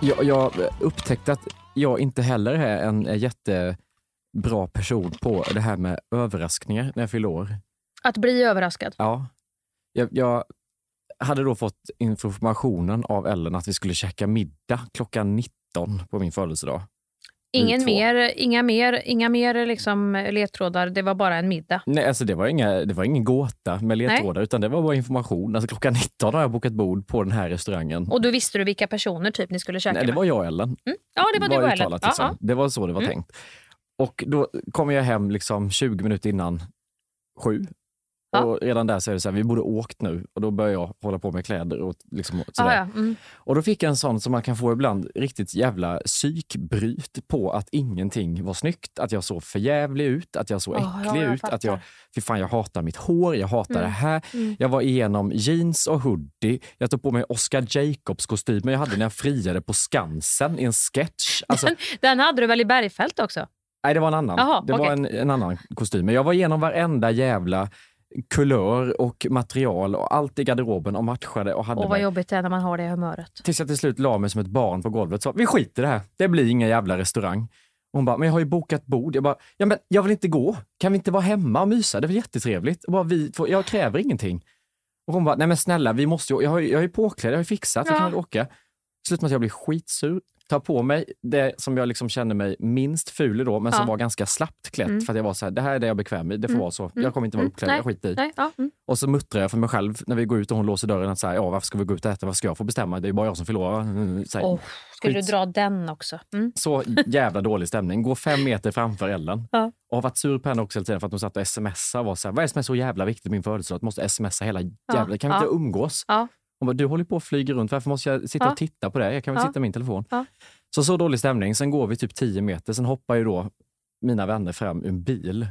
Jag, jag upptäckte att jag inte heller är en jättebra person på det här med överraskningar när jag fyller år. Att bli överraskad. Ja. Jag, jag hade då fått informationen av Ellen att vi skulle käka middag klockan 19 på min födelsedag. Ingen mer, inga mer, inga mer liksom ledtrådar, det var bara en middag. Nej, alltså det var, inga, det var ingen gåta med ledtrådar utan det var bara information. Alltså klockan 19 har jag bokat bord på den här restaurangen. Och då visste du vilka personer typ ni skulle käka Nej, det med? var jag och Ellen. Mm. Ja, det var, du och Ellen. liksom. Det var så det var Mm. tänkt. Och då kommer jag hem liksom 20 minuter innan sju. Ja. Och redan där så är det så här, vi borde åkt nu. Och då börjar jag hålla på med kläder och liksom och sådär. Ja, ja. Mm. Och då fick jag en sån som man kan få ibland riktigt jävla psykbryt på att ingenting var snyggt. Att jag såg förjävlig ut, att jag såg Ja, ja, äcklig jag ut. Att jag, fy fan, jag hatar mitt hår, jag hatar Mm. det här. Mm. Jag var igenom jeans och hoodie. Jag tog på mig Oscar Jacobs kostymen jag hade när jag friade på Skansen i en sketch. Alltså, Den hade du väl i Bergfält också? Nej, det var en annan. Jaha, det var okej. en, en annan kostym. Men jag var igenom varenda jävla kulör och material och allt i garderoben och matchade och hade Åh, vad mig. jobbigt det är när man har det humöret. Tills jag till slut la mig som ett barn på golvet och sa vi skiter i det här. Det blir ingen jävla restaurang. Hon bara, men jag har ju bokat bord. Jag bara, ja men jag vill inte gå. Kan vi inte vara hemma och mysa? Det är väl jättetrevligt? Jag, bara, vi får, jag kräver ingenting. Och hon bara, nej men snälla, vi måste ju, jag, har, ju- jag är påklädd, jag har ju fixat, Ja. kan väl åka. Slutar med att jag blir skitsur, tar på mig det som jag liksom känner mig minst ful i då, men som Ja. var ganska slappt klätt. Mm. För att jag var så här, det här är det jag är bekväm i, det får Mm. vara så. Mm. Jag kommer inte vara Mm. uppklädd, jag skiter i. Nej, ja, mm. Och så muttrar jag för mig själv när vi går ut och hon låser dörren att så här, ja, varför ska vi gå ut och äta? Varför ska jag få bestämma? Det är ju bara jag som förlorar. Mm, Så, här, Åh, skulle skit. du dra den också? Mm. så jävla dålig stämning. Går fem meter framför Ellen. Ja. Och har varit sur på henne också hela tiden för att hon satt och smsade och var så här, vad är det som är så jävla viktigt med min födelsedag? Att måste smsa hela jävla... Kan vi ja. inte umgås? Hon bara, du håller på att flyga runt, varför måste jag sitta och titta på det? Jag kan väl sitta med min telefon. Så så dålig stämning. Sen går vi typ 10 meter, sen hoppar ju då mina vänner fram ur en bil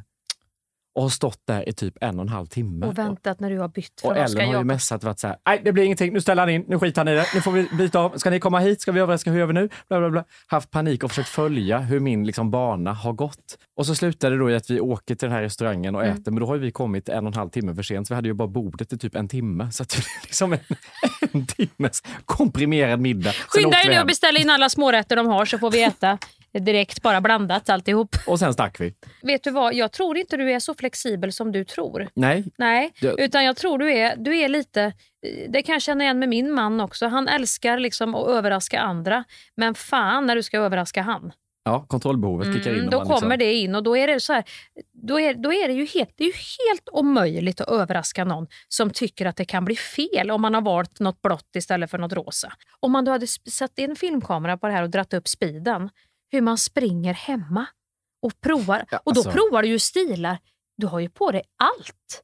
och har stått där i typ en och en halv timme. Och väntat när du har bytt Och Ellen har ju messat varit så här, nej det blir ingenting, nu ställer han in, nu skiter han i det, nu får vi byta av, ska ni komma hit, ska vi överraska, hur gör vi nu? Bla, bla, bla. Haft panik och försökt följa hur min liksom, bana har gått. Och så slutade det då i att vi åker till den här restaurangen och Mm. äter, men då har ju vi kommit en och en halv timme för sent, så vi hade ju bara bordet i typ en timme. Så att det blir liksom en, en timmes komprimerad middag. Skynda er nu och beställ in alla smårätter de har så får vi äta direkt, bara blandat alltihop. Och sen stack vi. Vet du vad, jag tror inte du är så flexibel som du tror. Nej, Nej, Jag- utan jag tror du är, du är lite, det kan jag känna igen med min man också. Han älskar liksom att överraska andra. Men fan när du ska överraska han. ja, kontrollbehovet kickar in. Mm, då kommer liksom, det in och då är det så här, då är, då är det ju helt, det är ju helt omöjligt att överraska någon som tycker att det kan bli fel om man har valt något blått istället för något rosa. Om man då hade satt in filmkamera på det här och dratt upp speeden, hur man springer hemma och provar. Ja, och då alltså. provar du ju stilar. Du har ju på dig allt.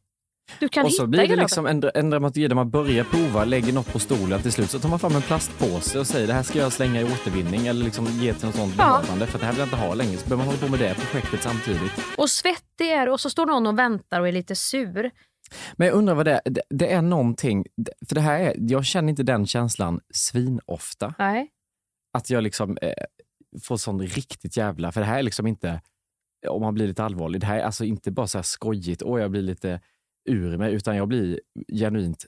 Du kan Och så hitta blir det liksom en, en dramaturgi där man börjar prova, lägger något på stolen. Till slut så tar man fram en plastpåse och säger det här ska jag slänga i återvinning eller liksom ge till något sånt Ja. behövande för det här vill jag inte ha längre. Så behöver man hålla på med det projektet samtidigt. Och svettig är och så står någon och väntar och är lite sur. Men jag undrar vad det är. Det, det är någonting, för det här är, jag känner inte den känslan svinofta. Nej. Att jag liksom eh, får sån riktigt jävla, för det här är liksom inte, om man blir lite allvarlig, det här är alltså inte bara så här skojigt, och jag blir lite ur mig, utan jag blir genuint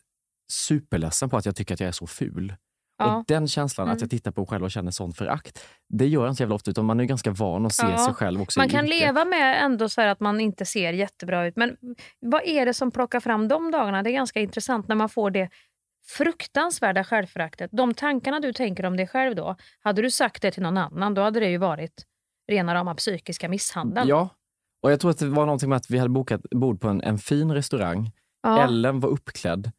superledsen på att jag tycker att jag är så ful. Ja. Och den känslan att Mm. jag tittar på mig själv och känner sån förakt, det gör jag inte så jävla ofta, utan man är ganska van att se Ja. sig själv också Man kan yrke. leva med ändå så här att man inte ser jättebra ut. Men vad är det som plockar fram de dagarna? Det är ganska intressant när man får det fruktansvärda självföraktet. De tankarna du tänker om dig själv då, hade du sagt det till någon annan, då hade det ju varit rena rama psykiska misshandeln. Ja, och jag tror att det var någonting med att vi hade bokat bord på en, en fin restaurang. Ja. Ellen var uppklädd.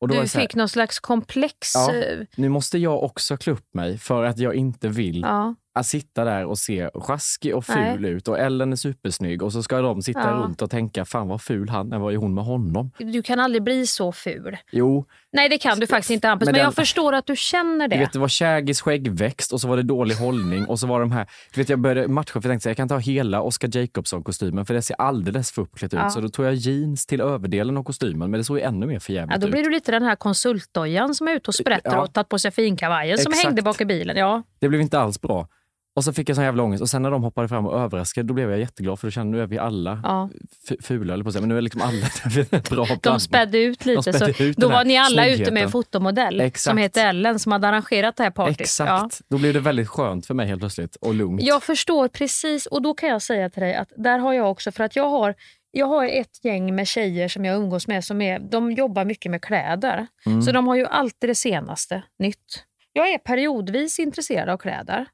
Och då var du så här, fick någon slags komplex. Ja. eh, nu måste jag också klä upp mig för att jag inte vill Ja. Att sitta där och se sjaskig och ful Nej. ut och Ellen är supersnygg och så ska de sitta Ja. runt och tänka fan vad ful han är, vad är hon med honom? Du kan aldrig bli så ful. Jo, Nej, det kan du faktiskt inte Hampus, Men men, den- jag förstår att du känner det. du vet det var Shagys skäggväxt och så var det dålig hållning och så var de här, du vet jag började matcha för jag tänkte jag kan ta hela Oscar Jacobsson-kostymen för det ser alldeles för uppklätt ut. Ja. Så då tog jag jeans till överdelen av kostymen men det såg ju ännu mer förjävligt Ja, då blir ut. du lite den här konsultdojan som är ute och sprätter Ja. och tagit på sig finkavajen som Exakt. hängde bak i bilen. Ja. Det blev inte alls bra. Och så fick jag sån jävla ångest och sen när de hoppade fram och överraskade då blev jag jätteglad för då kände nu är vi alla Ja. fula eller på säga, men nu är liksom alla bra De spädde ut lite. De spädde så ut då var ni alla ute med en fotomodell Exakt. som heter Ellen som hade arrangerat det här partyt. Exakt, Ja. då blev det väldigt skönt för mig helt plötsligt och lugnt. Jag förstår precis och då kan jag säga till dig att där har jag också, för att jag har jag har ett gäng med tjejer som jag umgås med som är, de jobbar mycket med kläder. Mm. Så de har ju alltid det senaste nytt. Jag är periodvis intresserad av kläder.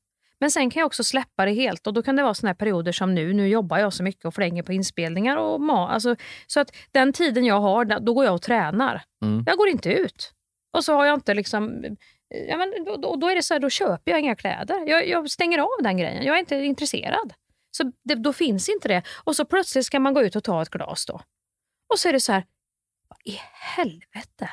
Men sen kan jag också släppa det helt och då kan det vara såna här perioder som nu. Nu jobbar jag så mycket och flänger på inspelningar och ma- alltså, Så att den tiden jag har, då går jag och tränar. Mm. Jag går inte ut. Och så har jag inte liksom... Ja, men då, då, då är det så här, då köper jag inga kläder. Jag, jag stänger av den grejen. Jag är inte intresserad. Så det, då finns inte det. Och så plötsligt ska man gå ut och ta ett glas då. Och så är det så här, vad i helvete?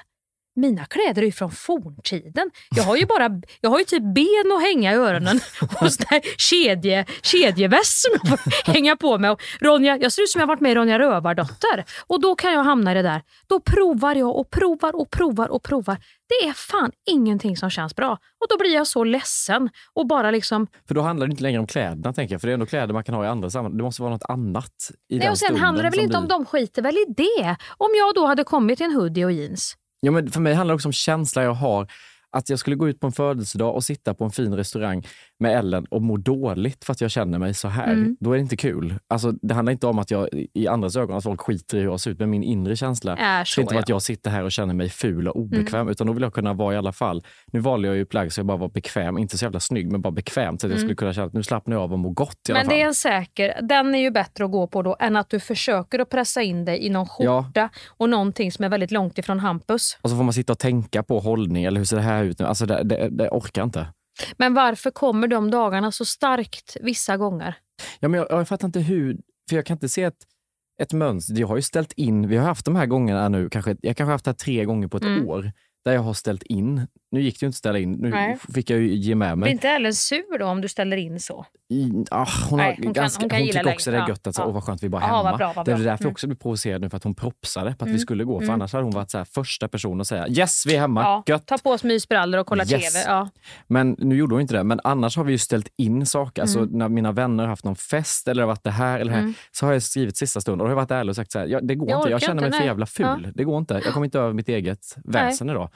Mina kläder är ju från forntiden. Jag har ju bara jag har ju typ ben att hänga i öronen och sån där kedje, kedjeväst som jag får hänga på mig. Och Ronja, jag ser ut som jag varit med i Ronja Rövardotter. Och då kan jag hamna i det där. Då provar jag och provar och provar och provar. Det är fan ingenting som känns bra. Och då blir jag så ledsen och bara liksom För då handlar det inte längre om kläderna tänker jag, för det är ändå kläder man kan ha i andra sammanhang. Det måste vara något annat i Nej, den och sen handlar det väl inte om blir- de skiter väl i det. Om jag då hade kommit i en hoodie och jeans. Ja, men för mig handlar det också om känslan jag har. Att jag skulle gå ut på en födelsedag och sitta på en fin restaurang med Ellen och mår dåligt för att jag känner mig så här, Mm. då är det inte kul. Alltså, det handlar inte om att jag i andras ögon att folk skiter i hur jag ser ut, men min inre känsla Är det så, inte ja. att jag sitter här och känner mig ful och obekväm, Mm. utan då vill jag kunna vara i alla fall. Nu valde jag ju plagg så jag bara var bekväm, inte så jävla snygg, men bara bekväm så att jag Mm. skulle kunna känna att nu slappnar jag av och mår gott i alla Men fall. det är en säker, den är ju bättre att gå på då än att du försöker att pressa in dig i någon Ja. skjorta och någonting som är väldigt långt ifrån Hampus. Och så får man sitta och tänka på hållning, eller hur ser det här ut nu? Alltså det, det, det orkar inte. Men varför kommer de dagarna så starkt vissa gånger? Ja, men jag, jag fattar inte hur, för jag kan inte se ett, ett mönster. Jag har ju ställt in, vi har haft de här gångerna nu, kanske, jag kanske haft det här tre gånger på ett Mm. år, där jag har ställt in. Nu gick det ju inte att ställa in, nu Nej. fick jag ju ge med Blir mig. inte Ellen sur då om du ställer in så? I, ah, hon, Nej, hon ganska, hon kan hon tycker också det läget. är gött att Ja, ja, ja. vad skönt vi bara är Ja, hemma. vad bra, vad det är bra. därför jag Mm. också blir provocerad nu, för att hon propsade på att vi Mm. skulle gå. För Mm. annars hade hon varit så här, första person att säga yes, vi är hemma, Ja, gött. ta på oss mysbrallor och kolla Yes. TV. Ja. Men nu gjorde hon inte det. Men annars har vi ju ställt in saker. Alltså Mm. när mina vänner har haft någon fest eller varit det här eller här, Mm. så har jag skrivit sista stund och då har jag varit ärlig och sagt så här, ja, det går Jag inte. Jag känner mig för jävla ful. Ja. Det går inte. Jag kommer inte över mitt eget väsen idag.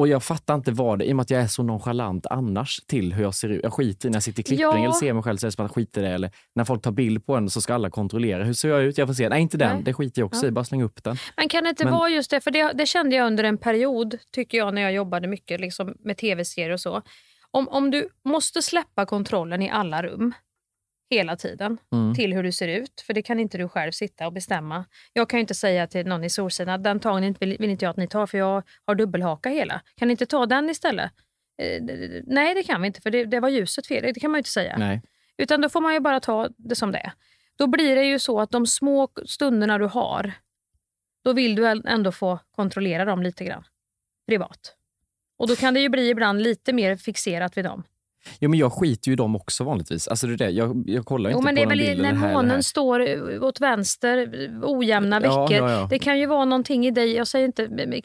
Och jag fattar inte vad det i och med att jag är så nonchalant annars till hur jag ser ut. Jag skiter i när jag sitter i klippning Ja. eller ser mig själv så är det som att jag skiter i det. Eller när folk tar bild på en så ska alla kontrollera. Hur ser jag ut? Jag får se. Nej, inte den. Nej. Det skiter jag också Ja. i. Bara släng upp den. Men kan det inte Men- vara just det, för det, det kände jag under en period, tycker jag, när jag jobbade mycket liksom, med tv-serier och så. Om, om du måste släppa kontrollen i alla rum hela tiden Mm. till hur du ser ut, för det kan inte du själv sitta och bestämma. Jag kan ju inte säga till någon i Solsidan den tagningen vill, vill inte jag att ni tar för jag har dubbelhaka hela. Kan ni inte ta den istället? Eh, nej, det kan vi inte för det, det var ljuset fel. Det kan man ju inte säga. Nej. Utan då får man ju bara ta det som det är. Då blir det ju så att de små stunderna du har, då vill du ändå få kontrollera dem lite grann privat. Och då kan det ju bli ibland lite mer fixerat vid dem. Jo, men jag skiter ju i dem också vanligtvis. Alltså det är det. Jag, jag kollar Jo, inte men på det är någon väl när här, månen här. står eh, åt vänster ojämna Ja, veckor. ja, ja. Det kan ju vara någonting i dig. Jag säger inte,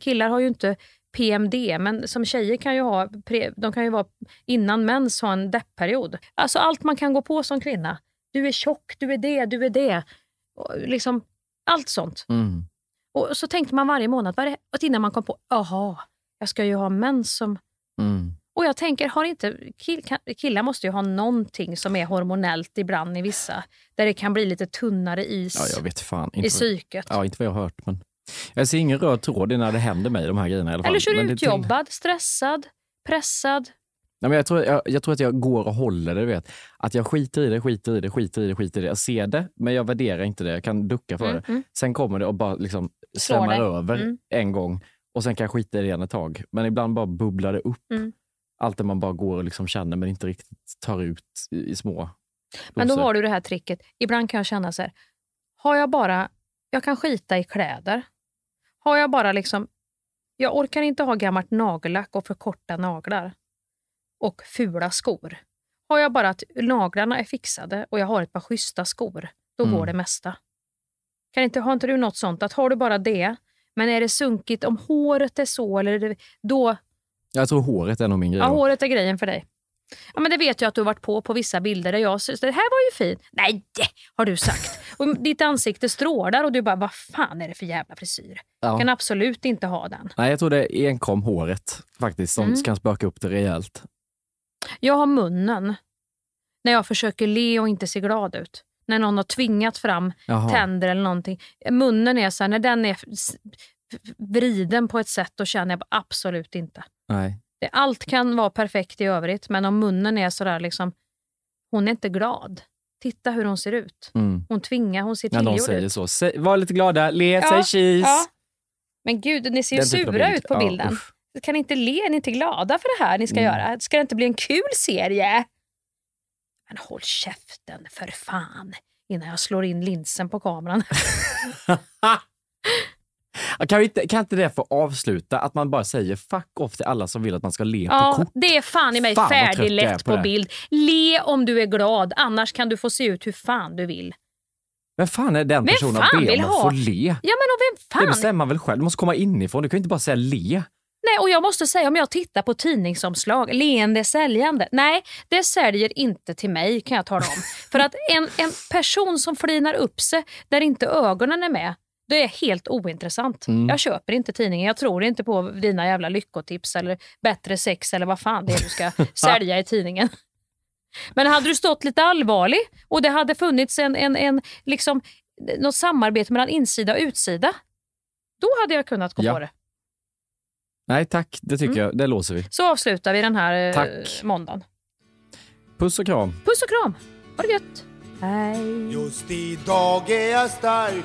killar har ju inte PMD, men som tjejer kan ju ha, de kan ju vara innan mens ha en deppperiod. Alltså allt man kan gå på som kvinna. Du är tjock, du är det, du är det. Liksom, allt sånt. Mm. Och så tänkte man varje månad, varje, innan man kom på, aha, jag ska ju ha mens som... Mm. Och jag tänker, har inte, kill, killar måste ju ha någonting som är hormonellt ibland i vissa, där det kan bli lite tunnare is Ja, jag vet fan. i Inte, psyket. ja, inte vad jag har hört. Men jag ser ingen röd tråd i när det händer mig, de här grejerna i alla fall. Eller så är du det till- utjobbad, stressad, pressad. Nej, men jag, tror, jag, jag tror att jag går och håller det. Vet. Att jag skiter i det, skiter i det, skiter i det, skiter i det. Jag ser det, men jag värderar inte det. Jag kan ducka för Mm, det. mm. Sen kommer det och bara liksom svämmar över Mm. en gång och sen kan jag skita i det igen ett tag. Men ibland bara bubblar det upp. Allt det man bara går och liksom känner men inte riktigt tar ut i, i små Men då doser. har du det här tricket. Ibland kan jag känna så här, har jag bara, jag kan skita i kläder. Har jag bara liksom, jag orkar inte ha gammalt nagellack och för korta naglar. Och fula skor. Har jag bara att naglarna är fixade och jag har ett par schyssta skor, då Mm. går det mesta. Kan inte, har inte du något sånt att har du bara det, men är det sunkigt, om håret är så, eller det, då, Jag tror håret är nog min grej. Ja, då. håret är grejen för dig. Ja, men det vet jag att du har varit på på vissa bilder där jag syns, det här var ju fint. Nej, har du sagt. Och ditt ansikte strålar och du bara, vad fan är det för jävla frisyr? Ja. Kan absolut inte ha den. Nej, jag tror det är enkom håret faktiskt som Mm. kan spöka upp det rejält. Jag har munnen när jag försöker le och inte se glad ut. När någon har tvingat fram Jaha. tänder eller någonting. Munnen är så här, när den är vriden på ett sätt, då känner jag absolut inte. Nej. Det, allt kan vara perfekt i övrigt, men om munnen är sådär liksom, hon är inte glad. Titta hur hon ser ut. Mm. Hon tvingar, hon ser När någon tillgjord säger ut. så. Säg, var lite glada, le, Ja, säg cheese. ja. Men gud, ni ser ju Den sura ut på Ja, bilden. usch. kan ni inte le? Är ni inte glada för det här ni ska Mm. göra? Ska det inte bli en kul serie? Men håll käften för fan innan jag slår in linsen på kameran. Kan, inte, kan inte det få avsluta? Att man bara säger fuck off till alla som vill att man ska le på Ja, kort. det är fan i mig Fan, färdiglätt på på det. bild. Le om du är glad, annars kan du få se ut hur fan du vill. Vem fan är den Vem personen att be om att få le? Ja men och vem Det fan? bestämmer man väl själv? Du måste komma inifrån. Du kan ju inte bara säga le. Nej, och jag måste säga om jag tittar på tidningsomslag, leende säljande. Nej, det säljer inte till mig kan jag tala om. För att en, en person som flinar upp sig där inte ögonen är med, det är helt ointressant. Mm. Jag köper inte tidningen. Jag tror inte på dina jävla lyckotips eller bättre sex eller vad fan det är du ska sälja i tidningen. Men hade du stått lite allvarlig och det hade funnits en, en, en liksom, något samarbete mellan insida och utsida, då hade jag kunnat gå Ja. på det. Nej tack, det tycker Mm. jag. Det låser vi. Så avslutar vi den här eh, Tack. måndagen. Puss och kram. Puss och kram. Ha det gött. Hej. Just idag är jag stark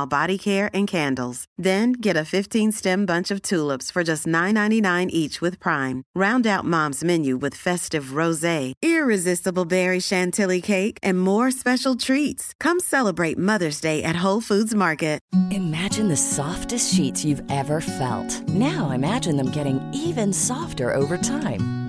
body care and candles. Then get a 15-stem bunch of tulips for just $9.99 each with Prime. Round out Mom's menu with festive rosé, irresistible berry chantilly cake, and more special treats. Come celebrate Mother's Day at Whole Foods Market. Imagine the softest sheets you've ever felt. Now imagine them getting even softer over time.